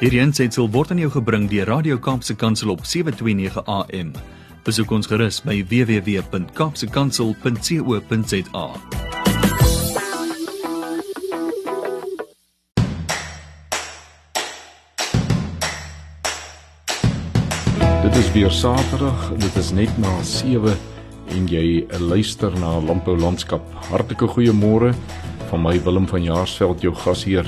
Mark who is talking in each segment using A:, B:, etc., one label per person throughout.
A: Hierdie aanseit word aan jou gebring deur Radio Kaapse Kansel op 7:29 AM. Besoek ons gerus by www.kapsekansel.co.za.
B: Dit is weer Saterdag, dit is net na 7 en jy luister na Landbou Landskap. Hartlike goeiemôre van my Willem van Jaarsveld, jou gasheer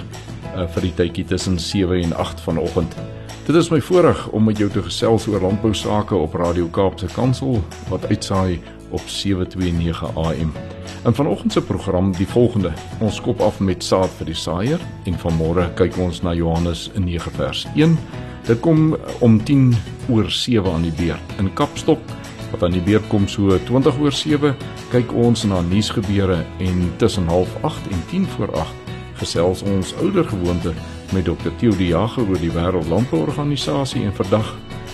B: uh, vir die tydjie tussen 7 en 8 vanoggend. Dit is my voorreg om met jou te gesels oor landbou sake op Radio Kaapse Kansel wat uitsaai op 729 AM. In vanoggend se program die volgende: Ons skop af met saad vir die saaier en vanmôre kyk ons na Johannes 9 vers 1. Dit kom om 10 oor 7 aan die beurt in Kapstok wat aan die beurt kom so 20 oor 7 kyk ons na nuusgebeure en tussen 08:30 en 10 voor 8 gesels ons ouer gewoonte met Dr. Theo die Jager oor die Wêreldlandbouorganisasie en vandag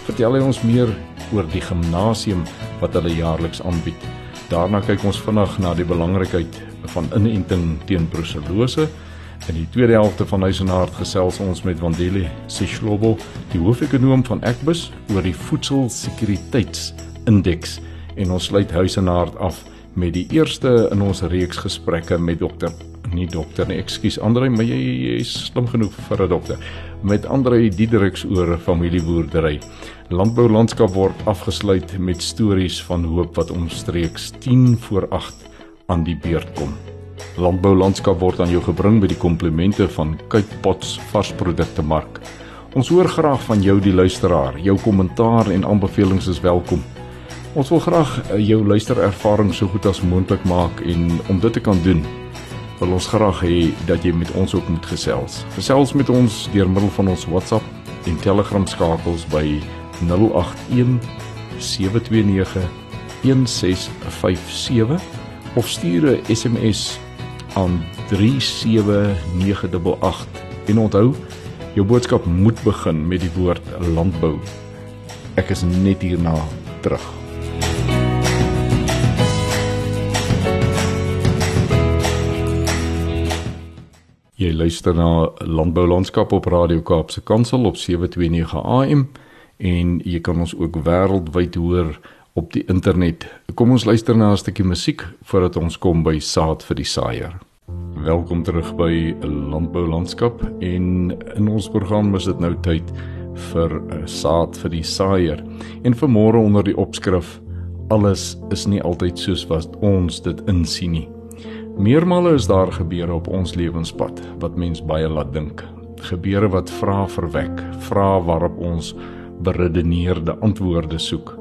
B: vertel hy ons meer oor die gimnasium wat hulle jaarliks aanbied. Daarna kyk ons vinnig na die belangrikheid van inenting teen bruselose. In die tweede helfte van Huis en Hart gesels ons met Wandile Sishlobo, die hoofekonoom van Ekbus oor die voedselsekuriteitsindeks en ons sluit Huis en Hart af met die eerste in ons reeks gesprekke met dokter nie dokter nie, ekskuus Andre, maar jy, jy is slim genoeg vir 'n dokter. Met Andre Diedriks oor familieboerdery. Landbou landskap word afgesluit met stories van hoop wat omstreeks 10 voor 8 aan die beurt kom. Landbou landskap word aan jou gebring met die komplimente van Cape Pots varsprodukte mark. Ons hoor graag van jou die luisteraar. Jou kommentaar en aanbevelings is welkom. Ons wil graag eh, jou luisterervaring so goed as moontlik maak en om dit te kan doen, wil ons graag hê dat jy met ons ook moet gesels. Gesels met ons deur middel van ons WhatsApp en Telegram skakels by 081 729 1657 of stuur 'n SMS aan 37988 en onthou jou boodskap moet begin met die woord landbou. Ek is net hierna terug. Jy luister na Landbou Landskap op Radio Kaapse Kansel op 729 AM en jy kan ons ook wêreldwyd hoor op die internet. Kom ons luister na 'n stukkie musiek voordat ons kom by saad vir die saaier. Welkom terug by Landbou Landskap en in ons program is dit nou tyd vir saad vir die saaier. En vanmôre onder die opskrif alles is nie altyd soos wat ons dit insien nie. Meermale is daar gebeure op ons lewenspad wat mens baie laat dink. Gebeure wat vra verwek, vra waarop ons beredeneerde antwoorde soek.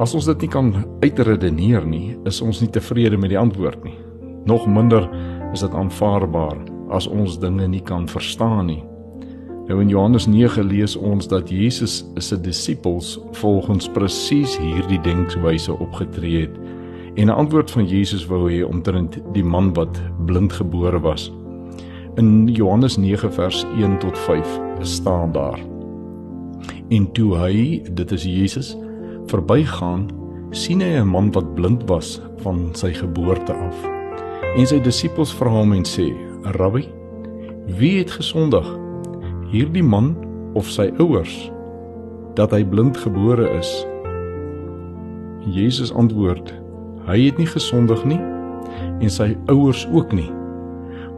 B: As ons dit nie kan uitredeneer nie, is ons nie tevrede met die antwoord nie. Nog minder is dit aanvaarbaar as ons dinge nie kan verstaan nie. Nou in Johannes 9 lees ons dat Jesus se disippels volgens presies hierdie denkwyse opgetree het En 'n antwoord van Jesus wou hê omtrent die man wat blind gebore was. In Johannes 9 vers 1 tot 5 staan daar. En toe hy, dit is Jesus, verbygaan, sien hy 'n man wat blind was van sy geboorte af. En sy disippels vra hom en sê: "Rabbi, wie het gesondig? Hierdie man of sy ouers dat hy blind gebore is?" Jesus antwoord: Hy het nie gesondig nie en sy ouers ook nie.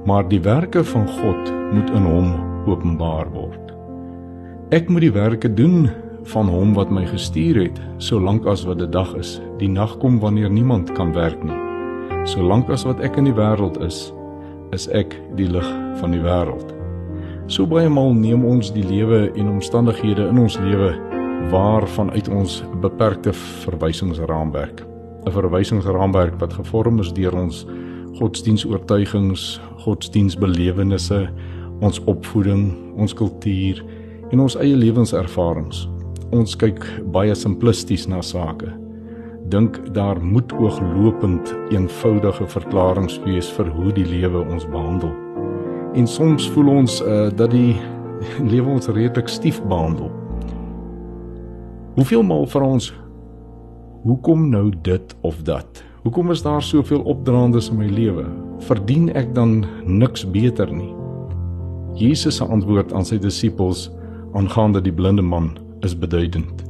B: Maar die werke van God moet in hom openbaar word. Ek moet die werke doen van hom wat my gestuur het, solank as wat dit dag is. Die nag kom wanneer niemand kan werk nie. Solank as wat ek in die wêreld is, is ek die lig van die wêreld. So baie maal neem ons die lewe en omstandighede in ons lewe waar vanuit ons beperkte verwysingsraamwerk. 'n verwysingsraamwerk wat gevorm is deur ons godsdienstoortuigings, godsdienstbelewennisse, ons opvoeding, ons kultuur en ons eie lewenservarings. Ons kyk baie simplisties na sake. Dink daar moet ooglopend eenvoudige verklaringe wees vir hoe die lewe ons behandel. En soms voel ons uh, dat die lewe ons redelik stief behandel. Hoeveel maal vra ons Hoekom nou dit of dat? Hoekom is daar soveel opdraandes in my lewe? Verdien ek dan niks beter nie? Jesus se antwoord aan sy disippels aangaande die blinde man is beduidend.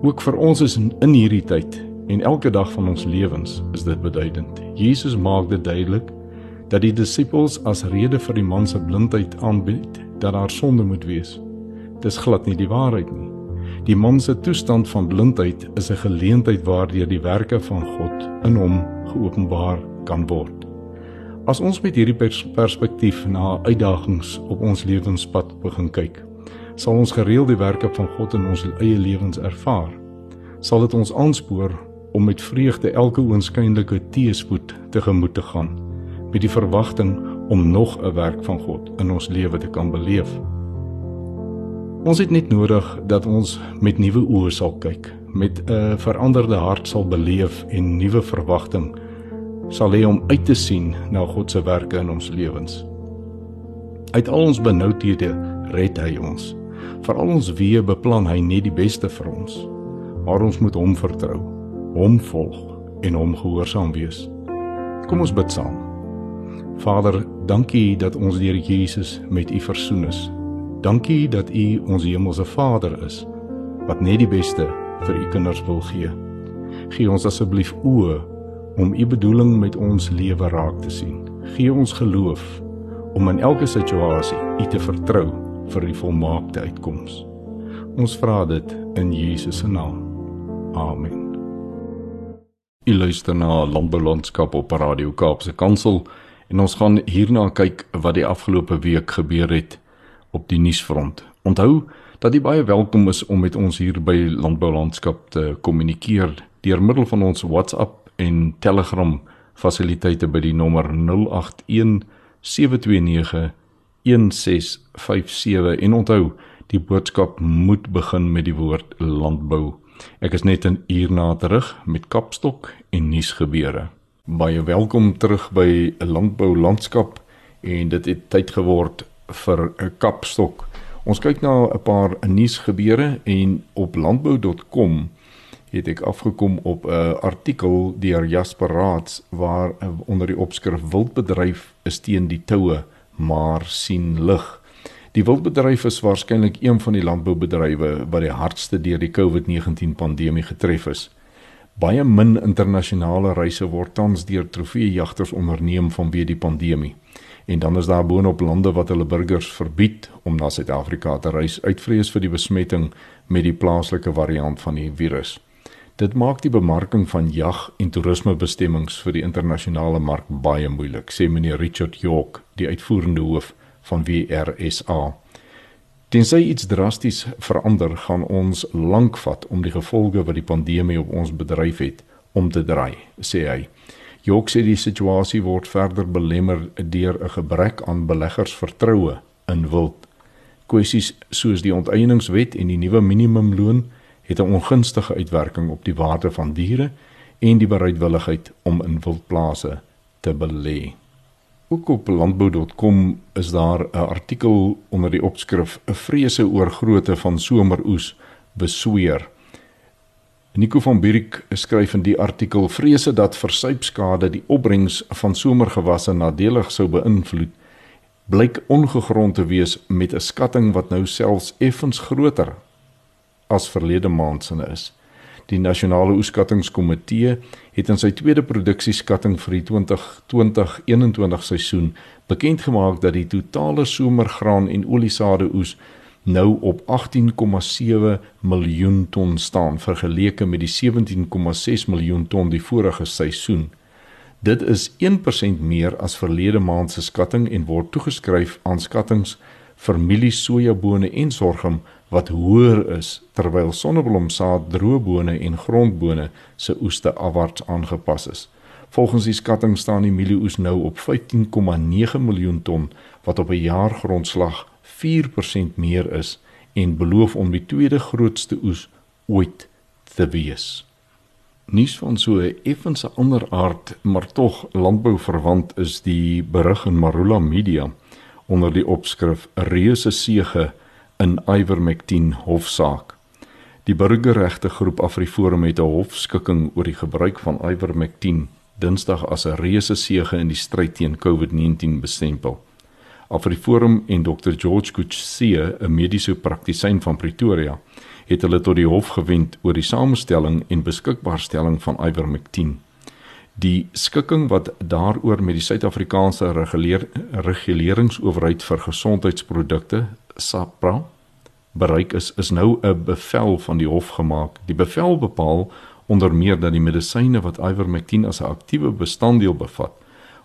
B: Ook vir ons is in, hierdie tyd en elke dag van ons lewens is dit beduidend. Jesus maak dit duidelik dat die disippels as rede vir die man se blindheid aanbied dat daar sonde moet wees. Dis glad nie die waarheid nie. Die man se toestand van blindheid is 'n geleentheid waardeur die werke van God in hom geopenbaar kan word. As ons met hierdie pers perspektief na uitdagings op ons lewenspad begin kyk, sal ons gereeld die werke van God in ons eie lewens ervaar. Sal dit ons aanspoor om met vreugde elke oënskynlike teëspoed tegemoet te gaan met die verwagting om nog 'n werk van God in ons lewe te kan beleef. Ons het net nodig dat ons met nuwe oë sal kyk, met 'n veranderde hart sal beleef en nuwe verwagting sal hê om uit te sien na God se werke in ons lewens. Uit al ons benoudhede red hy ons. Vir al ons weë beplan hy net die beste vir ons. Maar ons moet hom vertrou, hom volg en hom gehoorsaam wees. Kom ons bid saam. Vader, dankie dat ons deur Jesus met U versoen is. Dankie dat U ons hemelse Vader is wat net die beste vir U kinders wil gee. Gee ons asseblief oë om U bedoeling met ons lewe raak te sien. Gee ons geloof om in elke situasie U te vertrou vir die volmaakte uitkoms. Ons vra dit in Jesus se naam. Amen. U luister na Landboulandskap op Radio Kaapse Kansel en ons gaan hierna kyk wat die afgelope week gebeur het op die nuusfront. Onthou dat jy baie welkom is om met ons hier by Landboulandskap te kommunikeer deur middel van ons WhatsApp en Telegram fasiliteite by die nommer 081 729 1657 en onthou die boodskap moet begin met die woord landbou. Ek is net 'n uur na terug met Kapstok en nuusgebeure. Baie welkom terug by 'n landbou landskap en dit het tyd geword vir 'n kapstok. Ons kyk na 'n paar nuusgebeure en op landbou.com het ek afgekom op 'n artikel deur Jasper Raads waar onder die opskrif wildbedryf is teen die toue maar sien lig. Die wildbedryf is waarskynlik een van die landboubedrywe wat die hardste deur die COVID-19 pandemie getref is. Baie min internasionale reise word tans deur trofeejagters onderneem vanweë die pandemie. En dan is daar boonop lande wat hulle burgers verbied om na Suid-Afrika te reis uit vrees vir die besmetting met die plaaslike variant van die virus. Dit maak die bemarking van jag en toerismebestemmings vir die internasionale mark baie moeilik, sê meneer Richard York, die uitvoerende hoof van WRSA. Tensy iets drasties verander, gaan ons lank vat om die gevolge wat die pandemie op ons bedryf het om te draai, sê hy. Jok sê die situasie word verder belemmer deur 'n gebrek aan beleggersvertroue in wild. Kwessies soos die onteieningswet en die nuwe minimumloon het 'n ongunstige uitwerking op die waarde van diere en die bereidwilligheid om in wildplase te belê. Ook op landbou.com is daar 'n artikel onder die opskrif 'n vrese oor grootte van someroes besweer. Nico van Bierik skryf in die artikel vrese dat versuipskade die opbrengs van somergewasse nadelig sou beïnvloed blyk ongegrond te wees met 'n skatting wat nou selfs effens groter as verlede maand se is. Die nasionale oeskattingskomitee het in sy tweede produksieskatting vir die 2020-21 seisoen bekend gemaak dat die totale somergraan en oliesade oes nou op 18,7 miljoen ton staan vergeleke met die 17,6 miljoen ton die vorige seisoen. Dit is 1% meer as verlede maand se skatting en word toegeskryf aan skattings vir mielie sojabone en sorghum wat hoër is terwyl sonneblomsaad, droëbone en grondbone se oeste afwaarts aangepas is. Volgens die skatting staan die mielieoes nou op 15,9 miljoen ton wat op 'n jaargrondslag 4% meer is en beloof om die tweede grootste oes ooit te wees. Nuus van so 'n effens ander aard, maar tog landbouverwant is die berig in Marula Media onder die opskrif reuse sege in Ivermectin hofsaak. Die burgerregte groep Afriforum het 'n hofskikking oor die gebruik van Ivermectin Dinsdag as 'n reuse sege in die stryd teen COVID-19 bestempel. Afriforum en Dr George Kutse, 'n mediese praktisyn van Pretoria, het hulle tot die hof gewend oor die samestelling en beskikbaarstelling van ivermectin. Die skikking wat daaroor met die Suid-Afrikaanse reguleer reguleringsowerheid vir gesondheidsprodukte SAPRA bereik is is nou 'n bevel van die hof gemaak. Die bevel bepaal onder meer dat die medisyne wat ivermectin as 'n aktiewe bestanddeel bevat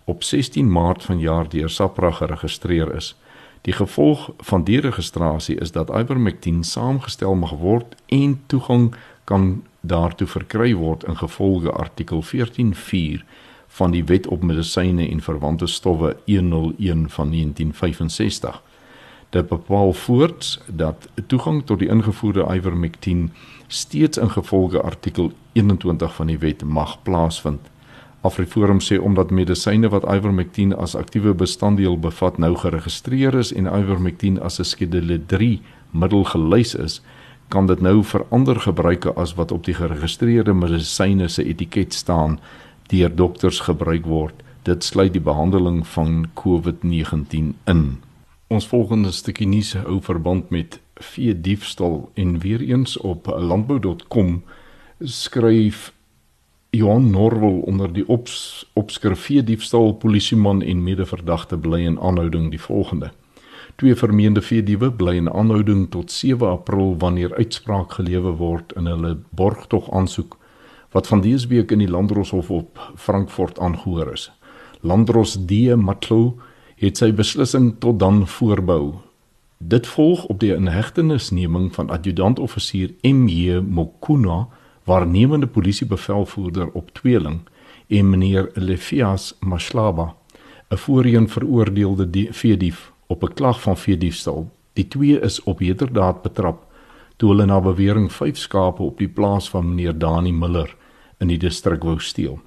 B: op 16 Maart vanjaar deur SAPRA geregistreer is. Die gevolg van die registrasie is dat ivermectin saamgestel mag word en toegang kan daartoe verkry word in gevolge artikel 14.4 van die Wet op Medisyne en Verwante Stowwe 101 van 1965. Dit bepaal voorts dat toegang tot die ingevoerde ivermectin steeds in gevolge artikel 21 van die wet mag plaasvind. Afriforum sê omdat medisyne wat ivermectin as aktiewe bestanddeel bevat nou geregistreer is en ivermectin as 'n skedule 3 middel gelys is, kan dit nou vir ander gebruike as wat op die geregistreerde medisyne se etiket staan deur dokters gebruik word. Dit sluit die behandeling van COVID-19 in. Ons volgende stukkie nuus hou verband met vee diefstal en weer eens op landbou.com skryf Johan Norwel onder die ops, opskrif vee diefstal polisieman en medeverdagte bly in aanhouding die volgende Twee vermeende veediewe bly in aanhouding tot 7 April wanneer uitspraak gelewer word in hulle borgtog aansoek wat van dese week in die Landdroshof op Frankfurt aangehoor is. Landdros D Matlo het sy beslissing tot dan voorbou. Dit volg op die inhegtenisneming van adjutant-offisier MJ Mokuna, waarnemende polisiebevelvoerder op Tweeling en meneer Lefias Mashlaba, 'n voorheen veroordeelde veedief op 'n klag van veediefstal. Die twee is op heterdaad betrap toe hulle na bewering 5 skape op die plaas van meneer Dani Miller in die distrik wou steel.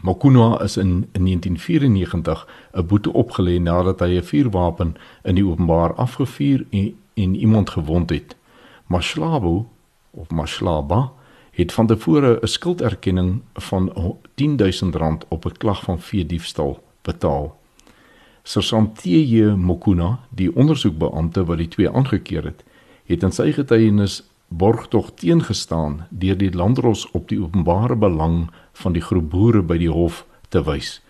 B: Mokuno is in, in 1994 'n boete opgelê nadat hy 'n vuurwapen in die openbaar afgevuur en, en iemand gewond het. Mashlabo of Mashlaba het van tevore 'n skulderkenning van 10000 rand op 'n klag van veediefstal betaal. Sergeant T.J. Mokuna, die ondersoekbeampte wat die twee aangekeer het, het in sy getuienis borgtog teengestaan deur die landros op die openbare belang van die groep boere by die hof te wys.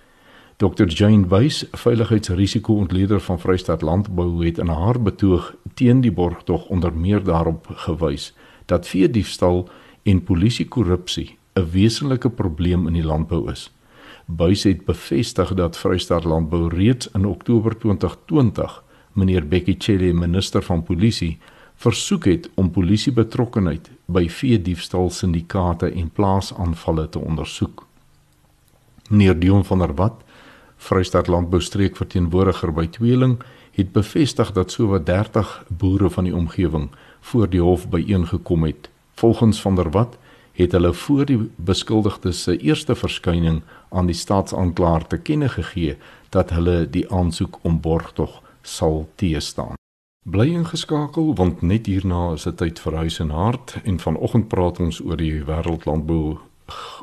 B: Dr Jane Wys, veiligheidsrisiko-ontleder van Vrystaat Landbou, het in haar betoog teen die borgtog onder meer daarop gewys dat veediefstal en polisiekorrupsie 'n wesenlike probleem in die landbou is. Buys het bevestig dat Vrystaat Landbou reeds in Oktober 2020 meneer Bekkie Cele, minister van polisie, versoek het om polisie betrokkeheid by vee diefstal syndikaate en plaasaanvalle te ondersoek. Meneer Dion van der Walt, Vrystaat Landbou streek verteenwoordiger by Tweeling, het bevestig dat sowat 30 boere van die omgewing voor die hof byeengekom het. Volgens van der Walt het hulle voor die beskuldigdes se eerste verskyning aan die staatsaanklaer te kenne gegee dat hulle die aansoek om borgtog sal teestaan. Bly ingeskakel want net hierna is dit tyd vir huis en hart en vanoggend praat ons oor die wêreldlandbou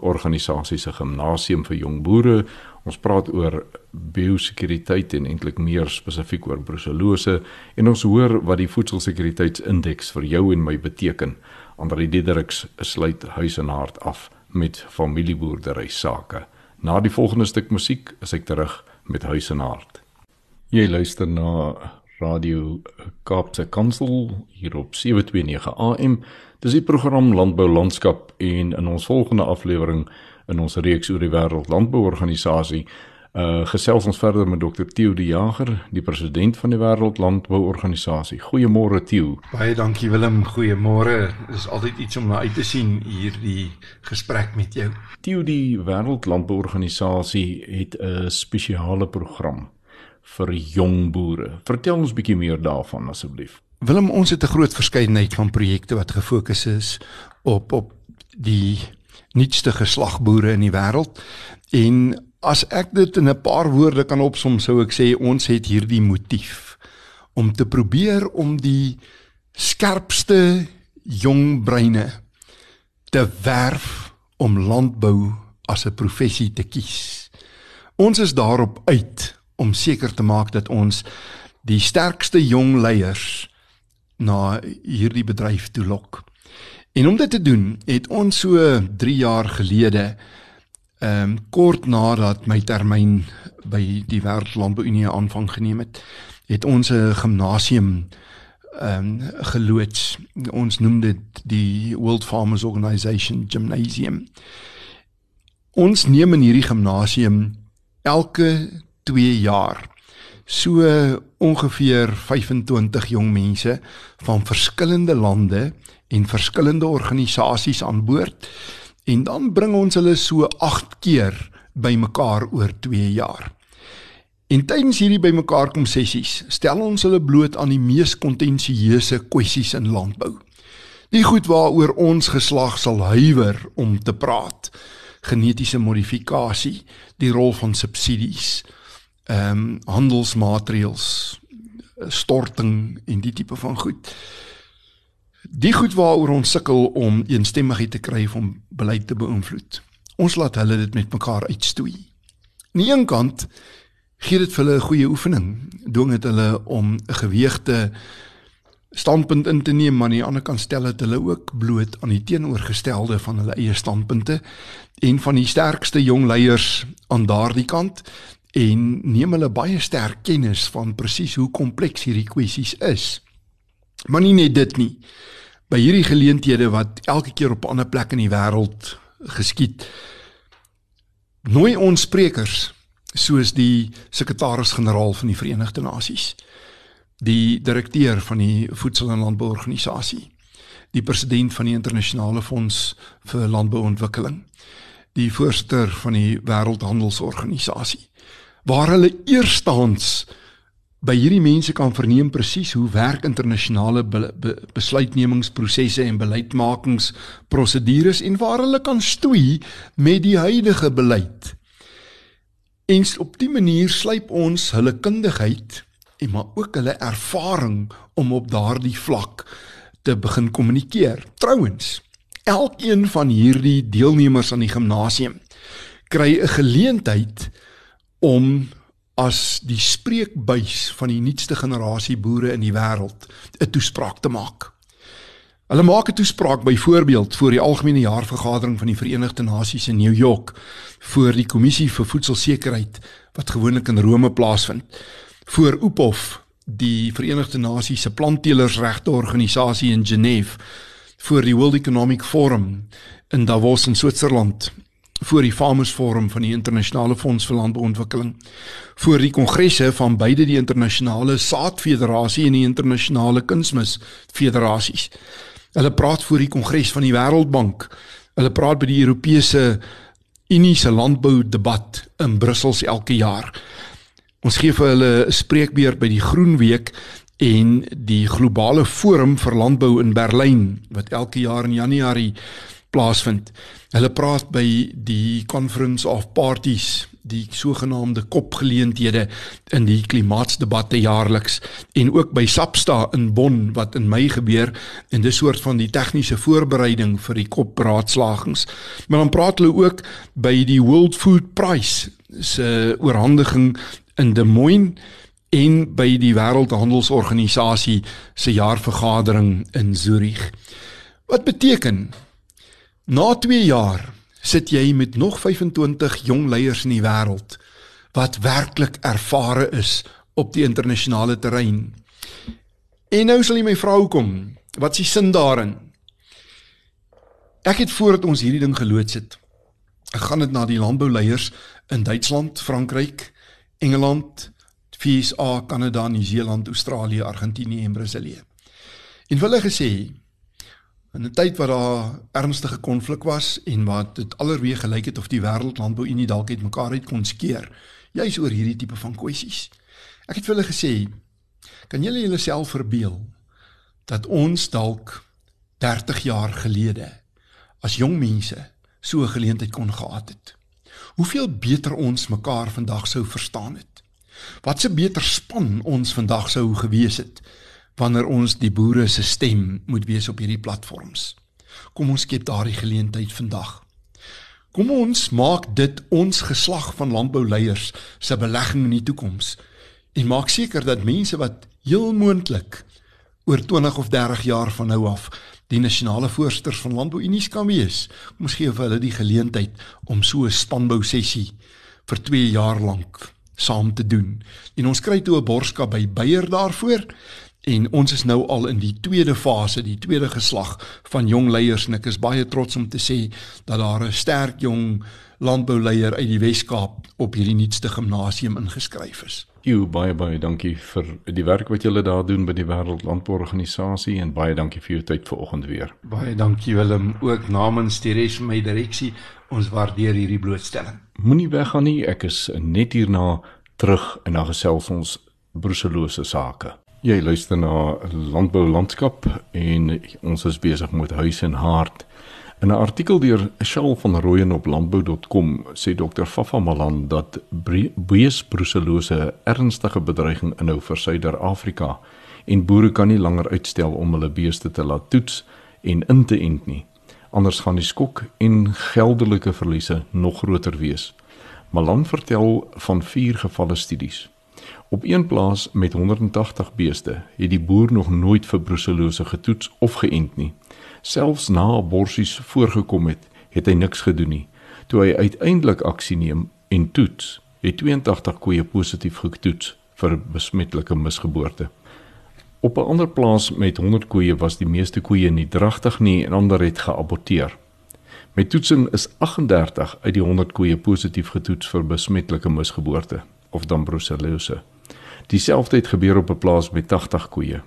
B: organisasie se gimnasium vir jong boere. Ons praat oor biosekuriteit en eintlik meer spesifiek oor bruselose en ons hoor wat die voedselsekuriteitsindeks vir jou en my beteken. Andri Diedericks sluit huis en hart af met familieboerdery sake. Na die volgende stuk musiek is ek terug met huis en hart. Jy luister na Radio Kaapse Kansel hier op 729 AM. Dis die program Landbou Landskap en in ons volgende aflewering in ons reeks oor die wêreld landbouorganisasie Uh gesels ons verder met Dr. Theo De Jager, die president van die Wêreldlandbouorganisasie. Goeiemôre Theo.
C: Baie dankie Willem. Goeiemôre. Dit is altyd iets om na uit te sien hierdie gesprek met jou.
B: Theo, die Wêreldlandbouorganisasie het 'n spesiale program vir jong boere. Vertel ons bietjie meer daarvan asseblief.
C: Willem, ons het 'n groot verskeidenheid van projekte wat gefokus is op op die nuutste geslagboere in die wêreld en As ek dit in 'n paar woorde kan opsom, sou ek sê ons het hierdie motief om te probeer om die skerpste jong breine te werf om landbou as 'n professie te kies. Ons is daarop uit om seker te maak dat ons die sterkste jong leiers na hierdie bedryf toe lok. En om dit te doen, het ons so 3 jaar gelede ehm um, kort nadat my termyn by die Wêreldlandbouunie aanvang geneem het, het ons 'n gimnasium ehm um, geloods. Ons noem dit die World Farmers Organization Gymnasium. Ons neem in hierdie gimnasium elke 2 jaar so ongeveer 25 jong mense van verskillende lande en verskillende organisasies aan boord en dan bring ons hulle so 8 keer bymekaar oor 2 jaar. En tydens hierdie bymekaar kom sessies, stel ons hulle bloot aan die mees kontensieuse kwessies in landbou. Die goed waaroor ons geslag sal huiwer om te praat. Genetiese modifikasie, die rol van subsidies, ehm um, handelsmaatreëls, storting en die tipe van goed. Die goed waaroor ons sukkel om eensstemmigheid te kry om beleid te beïnvloed. Ons laat hulle dit met mekaar uitstoei. Aan die een kant gee dit vir hulle 'n goeie oefening, dwing dit hulle om 'n geweegte standpunt in te neem, maar aan die ander kant stel dit hulle ook bloot aan die teenoorgestelde van hulle eie standpunte en van die sterkste jong leiers aan daardie kant en neem hulle baie sterk kennis van presies hoe kompleks hierdie kwessies is. Maar nie net dit nie by hierdie geleenthede wat elke keer op 'n ander plek in die wêreld geskied. Nooi ons sprekers soos die sekretaris-generaal van die Verenigde Nasies, die direkteur van die Voedsel- en Landbouorganisasie, die president van die Internasionale Fonds vir Landbouontwikkeling, die voorsteur van die Wêreldhandelsorganisasie, waar hulle eerstehands by hierdie mense kan verneem presies hoe werk internasionale be, be, besluitnemingsprosesse en beleidsmakingsprosedures en waar hulle kan stoei met die huidige beleid. En op dië manier slyp ons hulle kundigheid en maar ook hulle ervaring om op daardie vlak te begin kommunikeer. Trouwens, elkeen van hierdie deelnemers aan die gimnasium kry 'n geleentheid om as die spreekbuis van die nuutste generasie boere in die wêreld 'n toespraak te maak. Hulle maak 'n toespraak byvoorbeeld voor die algemene jaarvergadering van die Verenigde Nasies in New York voor die kommissie vir voedselsekerheid wat gewoonlik in Rome plaasvind. Voor UPOF, die Verenigde Nasies se plantteelersregte organisasie in Genève, voor die World Economic Forum in Davos in Switserland voor die Farmers Forum van die Internasionale Fonds vir Landbouontwikkeling, voor die kongresse van beide die Internasionale Saadfederasie en die Internasionale Kunsmis Federasies. Hulle praat voor die kongres van die Wêreldbank. Hulle praat by die Europese Unie se landbou debat in Brussel elke jaar. Ons gee vir hulle 'n spreekbeurt by die Groen Week en die globale forum vir landbou in Berlyn wat elke jaar in Januarie plaasvind. Hulle praat by die Conference of Parties, die sogenaamde kopgeleenthede in die klimaatsdebatte jaarliks en ook by SAPSTA in Bonn wat in Mei gebeur en dis soort van die tegniese voorbereiding vir die kopraadslagings. Maar dan praat hulle ook by die World Food Prize se oorhandiging in Des Moines en by die Wêreldhandelsorganisasie se jaarvergadering in Zurich. Wat beteken Na 2 jaar sit jy met nog 25 jong leiers in die wêreld wat werklik ervare is op die internasionale terrein. En nou sal jy my vra hoekom? Wat is die sin daarin? Ek het voordat ons hierdie ding geloods het, ek gaan dit na die landbouleiers in Duitsland, Frankryk, Engeland, VSA, Kanada, Nieu-Seeland, Australië, Argentinië en Brasilië. En hulle gesê In 'n tyd wat daar ernstige konflik was en wat dit allerweeg gelyk het of die wêreldlandbouunie dalk het mekaar uit kon skeer, juis oor hierdie tipe van kwessies. Ek het vir hulle gesê, kan julle julleself verbeel dat ons dalk 30 jaar gelede as jong mense so 'n geleentheid kon gehad het? Hoeveel beter ons mekaar vandag sou verstaan het? Wat 'n beter span ons vandag sou gewees het? Wanneer ons die boere se stem moet wees op hierdie platforms. Kom ons skep daardie geleentheid vandag. Kom ons maak dit ons geslag van landbouleiers se belegging in die toekoms en maak seker dat mense wat heel moontlik oor 20 of 30 jaar van nou af die nasionale voorsters van landbouunies kan wees. Kom ons gee vir hulle die geleentheid om so 'n spanbou sessie vir 2 jaar lank saam te doen. En ons kry toe 'n borskap by Beyer daarvoor En ons is nou al in die tweede fase, die tweede geslag van jong leiers en ek is baie trots om te sê dat daar 'n sterk jong landbouleier uit die Wes-Kaap op hierdie nuutste gimnasium ingeskryf is.
B: Jo baie baie dankie vir die werk wat julle daar doen by die Wêreld Landbouorganisasie en baie dankie vir jou tyd vanoggend weer.
C: Baie dankie Willem ook namens die res van my direksie. Ons waardeer hierdie blootstelling.
B: Moenie weggaan nie, ek is net hierna terug en dan gesels ons broeselose sake. Jy luister na Landbou Landskap en ons is besig met huis en hart. In 'n artikel deur Shaal van Rooyen op landbou.com sê Dr. Fafa Malan dat beesbruselose 'n ernstige bedreiging inhou vir Suider-Afrika en boere kan nie langer uitstel om hulle beeste te laat toets en in te ent nie. Anders gaan die skok en geldelike verliese nog groter wees. Malan vertel van vier gevalle studies. Op een plaas met 180 beeste het die boer nog nooit vir brucellose getoets of geënt nie. Selfs na aborsies voorgekom het, het hy niks gedoen nie. Toe hy uiteindelik aksie neem en toets, het 82 koeie positief getoets vir besmettelike misgeboorte. Op 'n ander plaas met 100 koeie was die meeste koeie nie dragtig nie en ander het geaborteer. Met toetsing is 38 uit die 100 koeie positief getoets vir besmettelike misgeboorte of dan brucellose. Dieselfde het gebeur op 'n plaas met 80 koeie.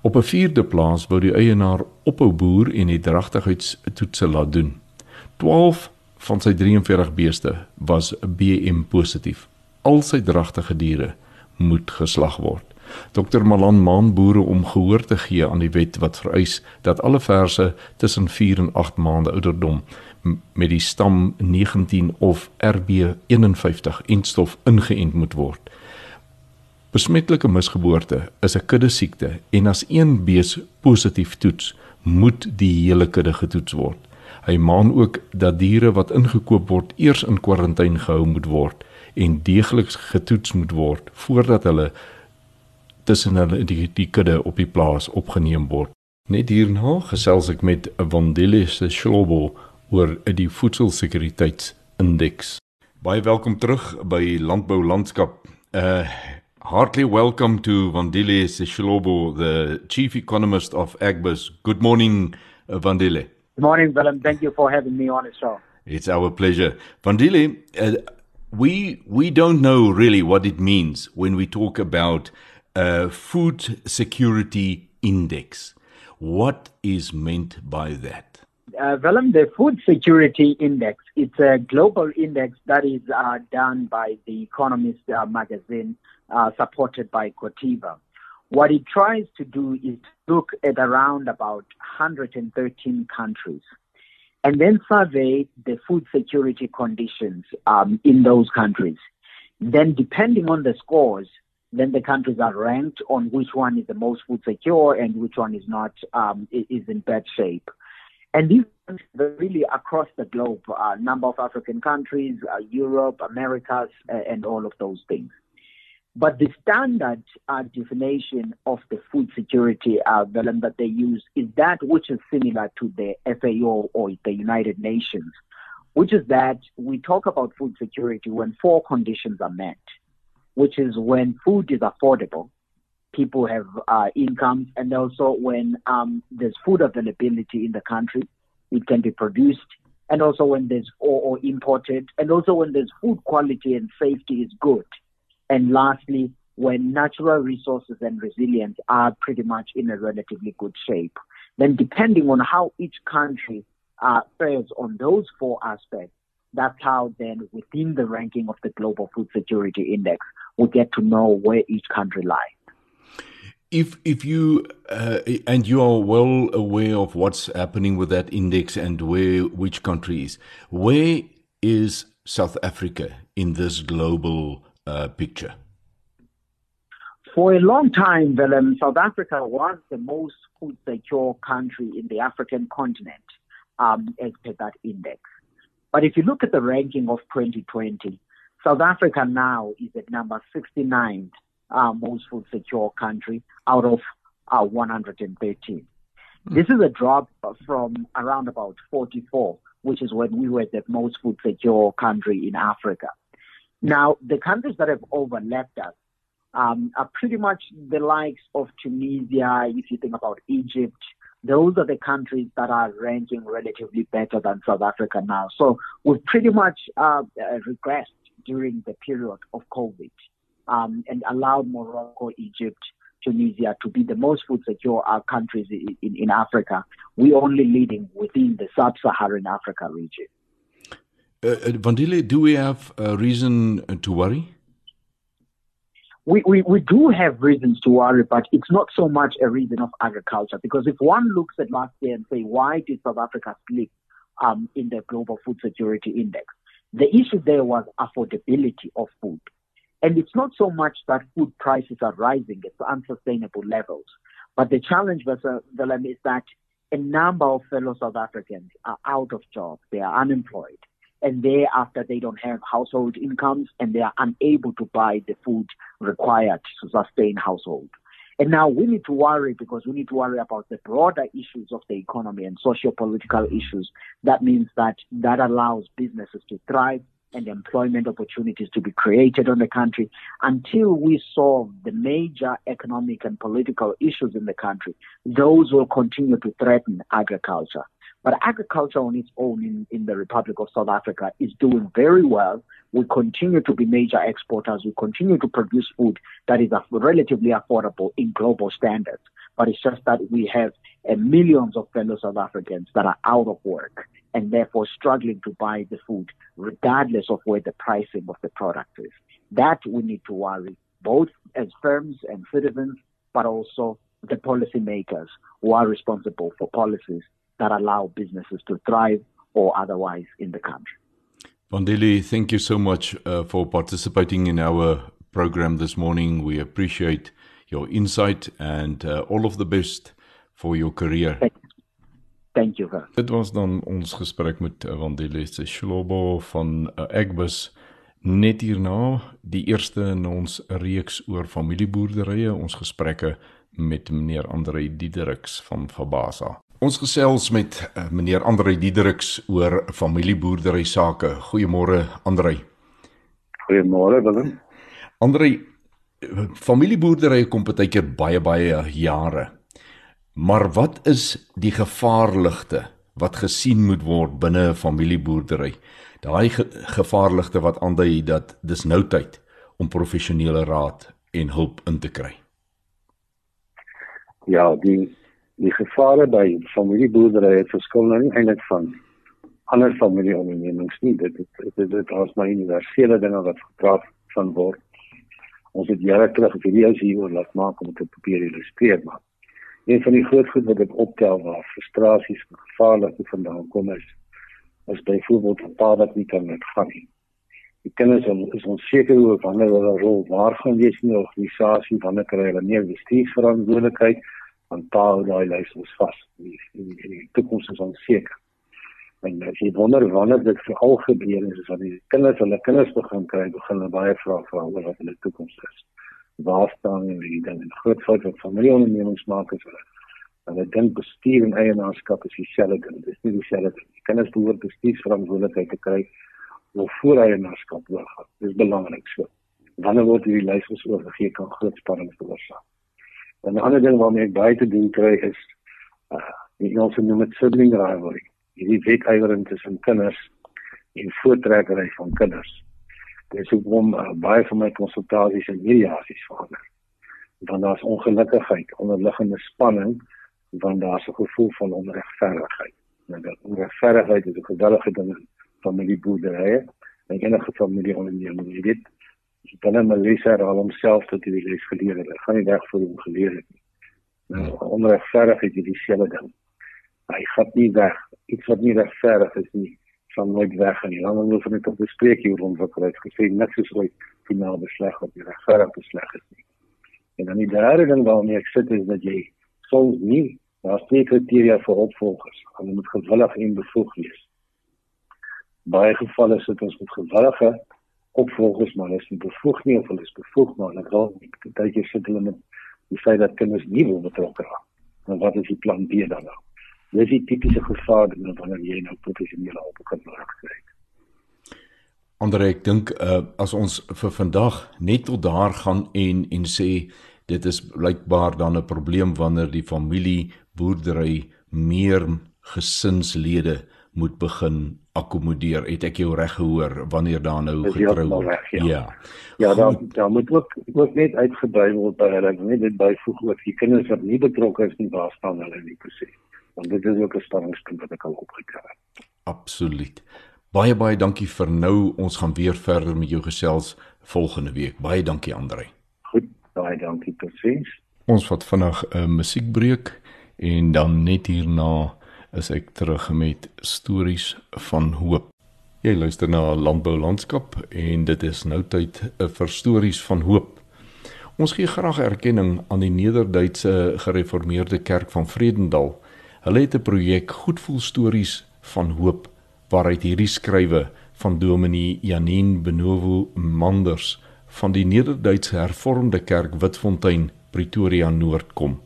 B: Op 'n vierde plaas wou die eienaar ophou boer en die dragtigheidstoetse laat doen. 12 van sy 43 beeste was BM positief. Al sy dragtige diere moet geslag word. Dr Malan maan boere om gehoor te gee aan die wet wat vereis dat alle verse tussen 4 en 8 maande ouderdom met die stam 19 of RB51 instof ingeënt moet word. Besmettelike misgeboorte is 'n kudde siekte en as een bees positief toets, moet die hele kudde getoets word. Hy maan ook dat diere wat ingekoop word eers in kwarantyne gehou moet word en deeglik getoets moet word voordat hulle tussen hulle die, die kudde op die plaas opgeneem word. Net hierna gesels ek met Vandile se Schlobo oor die voedselsekuriteitsindeks. Baie welkom terug by Landbou Landskap. Uh Heartily welcome to Vandile Seshlobo, the chief economist of Agbus. Good morning, uh, Vandile.
D: Good morning, Willem. Thank you for having me on the show.
B: It's our pleasure. Vandile, uh, we we don't know really what it means when we talk about a food security index. What is meant by that?
D: Uh, Willem, the Food Security Index, it's a global index that is uh, done by the Economist uh, magazine uh, supported by Cotiva. What it tries to do is to look at around about 113 countries and then survey the food security conditions um, in those countries. Then, depending on the scores, then the countries are ranked on which one is the most food secure and which one is not um, is in bad shape. And these are really across the globe, a uh, number of African countries, uh, Europe, Americas, uh, and all of those things. But the standard uh, definition of the food security uh, that they use is that which is similar to the FAO or the United Nations, which is that we talk about food security when four conditions are met, which is when food is affordable, people have uh, incomes, and also when um, there's food availability in the country, it can be produced, and also when there's or, or imported, and also when there's food quality and safety is good and lastly, when natural resources and resilience are pretty much in a relatively good shape, then depending on how each country uh, fares on those four aspects, that's how then within the ranking of the Global Food Security Index, we get to know where each country lies.
B: If if you uh, and you are well aware of what's happening with that index and where which countries, where is South Africa in this global uh, picture?
D: For a long time, Willem, South Africa was the most food secure country in the African continent um, as per that index. But if you look at the ranking of 2020, South Africa now is at number 69 uh, most food secure country out of uh, 113. Mm. This is a drop from around about 44, which is when we were the most food secure country in Africa. Now, the countries that have overlapped us um, are pretty much the likes of Tunisia, if you think about Egypt. Those are the countries that are ranking relatively better than South Africa now. So we've pretty much uh, regressed during the period of COVID um, and allowed Morocco, Egypt, Tunisia to be the most food secure uh, countries in, in, Africa. We're only leading within the sub-Saharan Africa region.
B: Uh, uh Vandile, do we have a reason to worry?
D: We, we, we do have reasons to worry, but it's not so much a reason of agriculture. Because if one looks at last year and say, why did South Africa slip um, in the Global Food Security Index? The issue there was affordability of food. And it's not so much that food prices are rising at unsustainable levels, but the challenge, Willem, is that a number of fellow South Africans are out of jobs, they are unemployed, and thereafter they don't have household incomes and they are unable to buy the food required to sustain household. And now we need to worry because we need to worry about the broader issues of the economy and socio-political issues. That means that that allows businesses to thrive and employment opportunities to be created on the country until we solve the major economic and political issues in the country. Those will continue to threaten agriculture. But agriculture on its own in, in the Republic of South Africa is doing very well. We continue to be major exporters. We continue to produce food that is relatively affordable in global standards. But it's just that we have uh, millions of fellow South Africans that are out of work and therefore struggling to buy the food, regardless of where the pricing of the product is. That we need to worry, both as firms and citizens, but also the policymakers who are responsible for policies that allow businesses to thrive or otherwise in the country.
B: Vandili, thank you so much uh, for participating in our program this morning. We appreciate your insight and uh, all of the best for your career.
D: Thank you. Thank you.
B: Dit was dan ons gesprek met uh, Vandili Shlobo van uh, Agbus net hierna die eerste in ons reeks oor familieboerderye ons gesprekke met meneer Andre Diedericks van Fabasa. Ons gesels met uh, meneer Andrei Diedericks oor familieboerdery sake. Goeiemôre Andrei.
E: Goeiemôre Willem.
B: Andrei, familieboerdery kom baie keer baie baie jare. Maar wat is die gevaarligte wat gesien moet word binne 'n familieboerdery? Daai ge gevaarligte wat aandui dat dis nou tyd om professionele raad en hulp in te kry.
E: Ja, die die gevare by familieboerdery het verskil nou nie eintlik van ander familieondernemings nie. Dit dit dit, dit is maar universele dinge wat gepraat van word. Ons het jare terug video's hieroor laat maak om dit op papier te illustreer maar. Een van die groot goed wat ek optel waar frustrasies en gevaarlike vandaan kom is is byvoorbeeld 'n pa wat nie kan gaan nie. Die kinders is onseker oor wanneer hulle rol waar gaan wees in die organisasie, wanneer kry hulle meer bestuursverantwoordelikheid want paal daai lys ons vas. Die die, die toekoms is onseker. En as jy wonder wanneer dit vir al gebeur is as die kinders hulle kinders begin kry begin hulle baie vra vra oor wat hulle toekoms is. Waar staan hulle dan 'n groot fout wat familieondernemings maak is hulle hulle dink bestuur en eienaarskap is dieselfde ding. Dis nie dieselfde ding. Die kinders behoort bestuursverantwoordelikheid te kry of voor eienaarskap oorgaan dis belangrik so. Wanneer word hierdie lys oorgegee kan groot spanning veroorsaak En 'n ander ding waarmee ek baie te doen kry is uh die Engelse noem dit sibling rivalry. Hierdie wetywering tussen kinders en voortrekkery van kinders. Dit is ook om uh, baie van my konsultasies en mediasies verander. Want daar's ongelukkigheid, onderliggende spanning, want daar's 'n gevoel van onregverdigheid. Nou dat onregverdigheid is 'n geweldige ding in familieboerderye en enige familieonderneming. Jy weet, binne Melissa herhaal homself tot hy die les geleer het. Hy gaan nie weg voor hom geleer het nie. Nou, onregverdigheid is dieselfde ding. Hy gaan nie weg. Iets wat nie regverdig is nie, sal nooit weg nie. Dan moet ons net op bespreek hier rond wat hy gesê het, niks is ooit finaal besleg of regverdig besleg is nie. En dan die derde ding waarmee ek sit is dat jy soms nie daar's twee kriteria vir opvolgers. Hulle moet gewillig en bevoeg wees. baie gevalle sit ons met gewillige opvolgers maar hulle is nie bevoeg nie of hulle is bevoeg maar hulle wil baie keer sit hulle met die feit dat kinders nie wil betrokke raak. Dan wat is die plan B dan nou? Dis die tipiese gevaar wanneer jy nou professionele hulp kan kry.
B: Andre ek dink uh, as ons vir vandag net tot daar gaan en en sê dit is blykbaar dan 'n probleem wanneer die familie boerdery meer gesinslede moet begin akkommodeer. Het ek jou reg gehoor wanneer daar nou getrou word?
E: Ja. Ja, ja daar daar moet ook ook net uitgebrei word by hulle. Ek net dit byvoeg oor die kinders wat nie betrokke is nie, waar staan hulle nie presies? Want dit is ook 'n spanningspunt wat ek al opgekry het.
B: Absoluut. Baie baie dankie vir nou. Ons gaan weer verder met jou gesels volgende week. Baie dankie Andre.
E: Goed, baie dankie presies.
B: Ons vat vinnig 'n musiekbreek en dan net hierna is ek terug met stories van hoop. Jy luister na Landbou Landskap en dit is nou tyd eh, vir stories van hoop. Ons gee graag erkenning aan die Nederduitse Gereformeerde Kerk van Vredendal. Hulle het 'n projek Goedvoel Stories van Hoop waaruit hierdie skrywe van Dominee Janine Benowo Manders van die Nederduitse Hervormde Kerk Witfontein Pretoria Noord kom.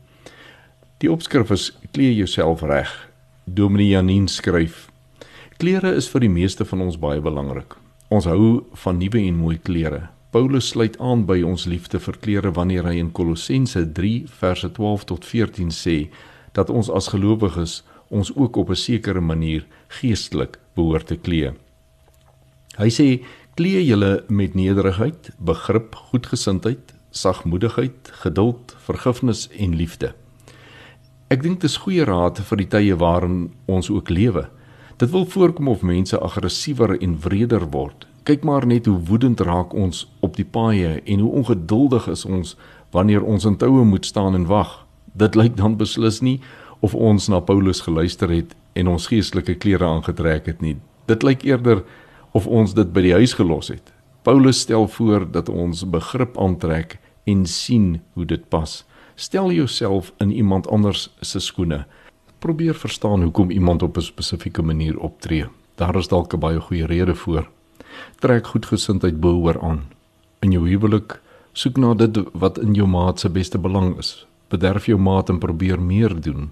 B: Die opskrif is Klee jouself reg Dominee Janine skryf: Klere is vir die meeste van ons baie belangrik. Ons hou van nuwe en mooi klere. Paulus sluit aan by ons liefde vir klere wanneer hy in Kolossense 3 verse 12 tot 14 sê dat ons as gelowiges ons ook op 'n sekere manier geestelik behoort te klee. Hy sê: "Klee julle met nederigheid, begrip, goedgesindheid, sagmoedigheid, geduld, vergifnis en liefde." Ek dink dit is goeie raad vir die tye waarin ons ook lewe. Dit wil voorkom of mense aggressiewer en wreder word. Kyk maar net hoe woedend raak ons op die paaie en hoe ongeduldig is ons wanneer ons in toue moet staan en wag. Dit lyk dan beslis nie of ons na Paulus geluister het en ons geestelike klere aangetrek het nie. Dit lyk eerder of ons dit by die huis gelos het. Paulus stel voor dat ons begrip aantrek en sien hoe dit pas. Stel jouself in iemand anders se skoene. Probeer verstaan hoekom iemand op 'n spesifieke manier optree. Daar is dalk 'n baie goeie rede voor. Trek goedgesindheid behoor aan. In jou huwelik, soek na dit wat in jou maat se beste belang is. Bederf jou maat en probeer meer doen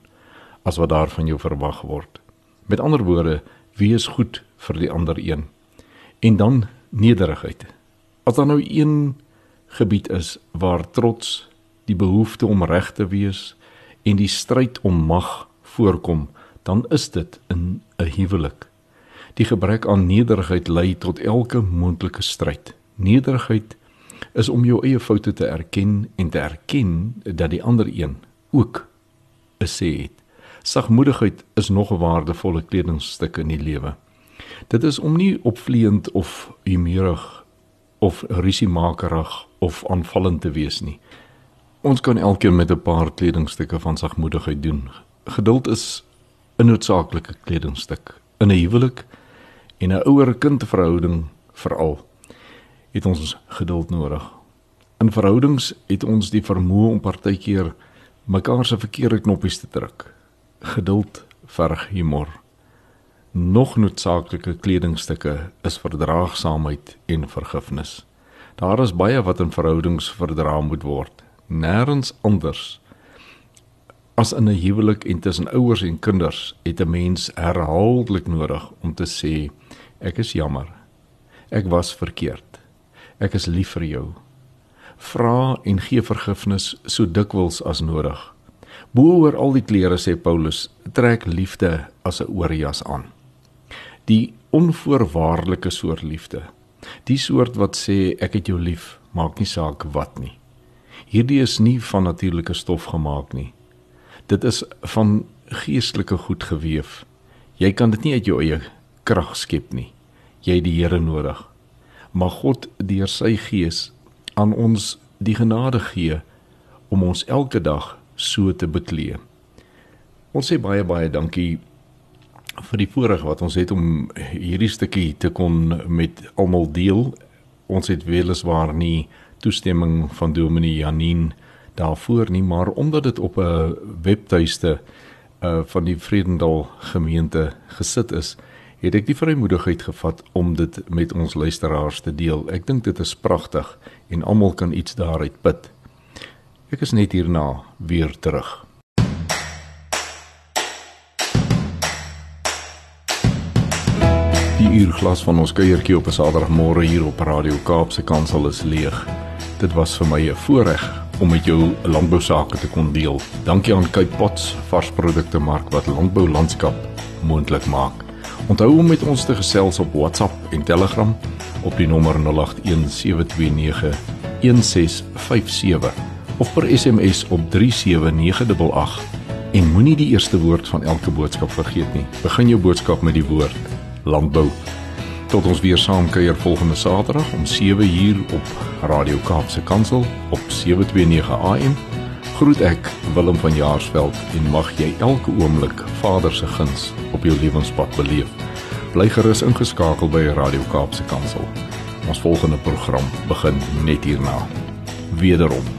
B: as wat daar van jou verwag word. Met ander woorde, wees goed vir die ander een. En dan nederigheid. As daar nou een gebied is waar trots die behoefte om reg te wees en die stryd om mag voorkom, dan is dit in 'n huwelik. Die gebrek aan nederigheid lei tot elke moontlike stryd. Nederigheid is om jou eie foute te erken en te erken dat die ander een ook 'n sê het. Sagmoedigheid is nog 'n waardevolle kledingstuk in die lewe. Dit is om nie opvleend of humeurig of risiemakerig of aanvallend te wees nie. Ons kan elkeen met 'n paar kledingstukke van sagmoedigheid doen. Geduld is 'n noodsaaklike kledingstuk in 'n huwelik en 'n ouer-kind verhouding veral. Het ons geduld nodig. In verhoudings het ons die vermoë om partykeer mekaar se verkeerde knoppies te druk. Geduld verg humor. Nog noodsaaklike kledingstukke is verdraagsaamheid en vergifnis. Daar is baie wat in verhoudings verdra moet word nêrens anders as in 'n huwelik en tussen ouers en kinders het 'n mens herhaaldelik nodig om te sê ek is jammer. Ek was verkeerd. Ek is lief vir jou. Vra en gee vergifnis so dikwels as nodig. Boor al die klere sê Paulus, trek liefde as 'n oorjas aan. Die onvoorwaardelike soort liefde. Die soort wat sê ek het jou lief, maak nie saak wat nie. Hierdie is nie van natuurlike stof gemaak nie. Dit is van geestelike goed gewewe. Jy kan dit nie uit jou eie krag skep nie. Jy het die Here nodig. Mag God deur sy gees aan ons die genade gee om ons elke dag so te beklee. Ons sê baie baie dankie vir die voorreg wat ons het om hierdie stukkie te kon met almal deel. Ons het weliswaar nie toestemming van Dominee Janine daarvoor nie, maar omdat dit op 'n webtuiste uh van die Vredendal gemeente gesit is, het ek die vrymoedigheid gevat om dit met ons luisteraars te deel. Ek dink dit is pragtig en almal kan iets daaruit put. Ek is net hierna weer terug. Die uurglas van ons kuiertjie op 'n Saterdagmôre hier op Radio Kaapse Kansel is leeg. Dit was vir my 'n voorreg om met jou landbou sake te kon deel. Dankie aan Cape Pots varsprodukte mark wat landbou landskap moontlik maak. Onthou om met ons te gesels op WhatsApp en Telegram op die nommer 0817291657 of per SMS op 37988 en moenie die eerste woord van elke boodskap vergeet nie. Begin jou boodskap met die woord landbou. Tot ons weer saam kuier volgende Saterdag om 7 uur op Radio Kaapse Kansel op 729 AM. Groet ek Willem van Jaarsveld en mag jy elke oomblik Vader se guns op jou lewenspad beleef. Bly gerus ingeskakel by Radio Kaapse Kansel. Ons volgende program begin net hierna. Wederom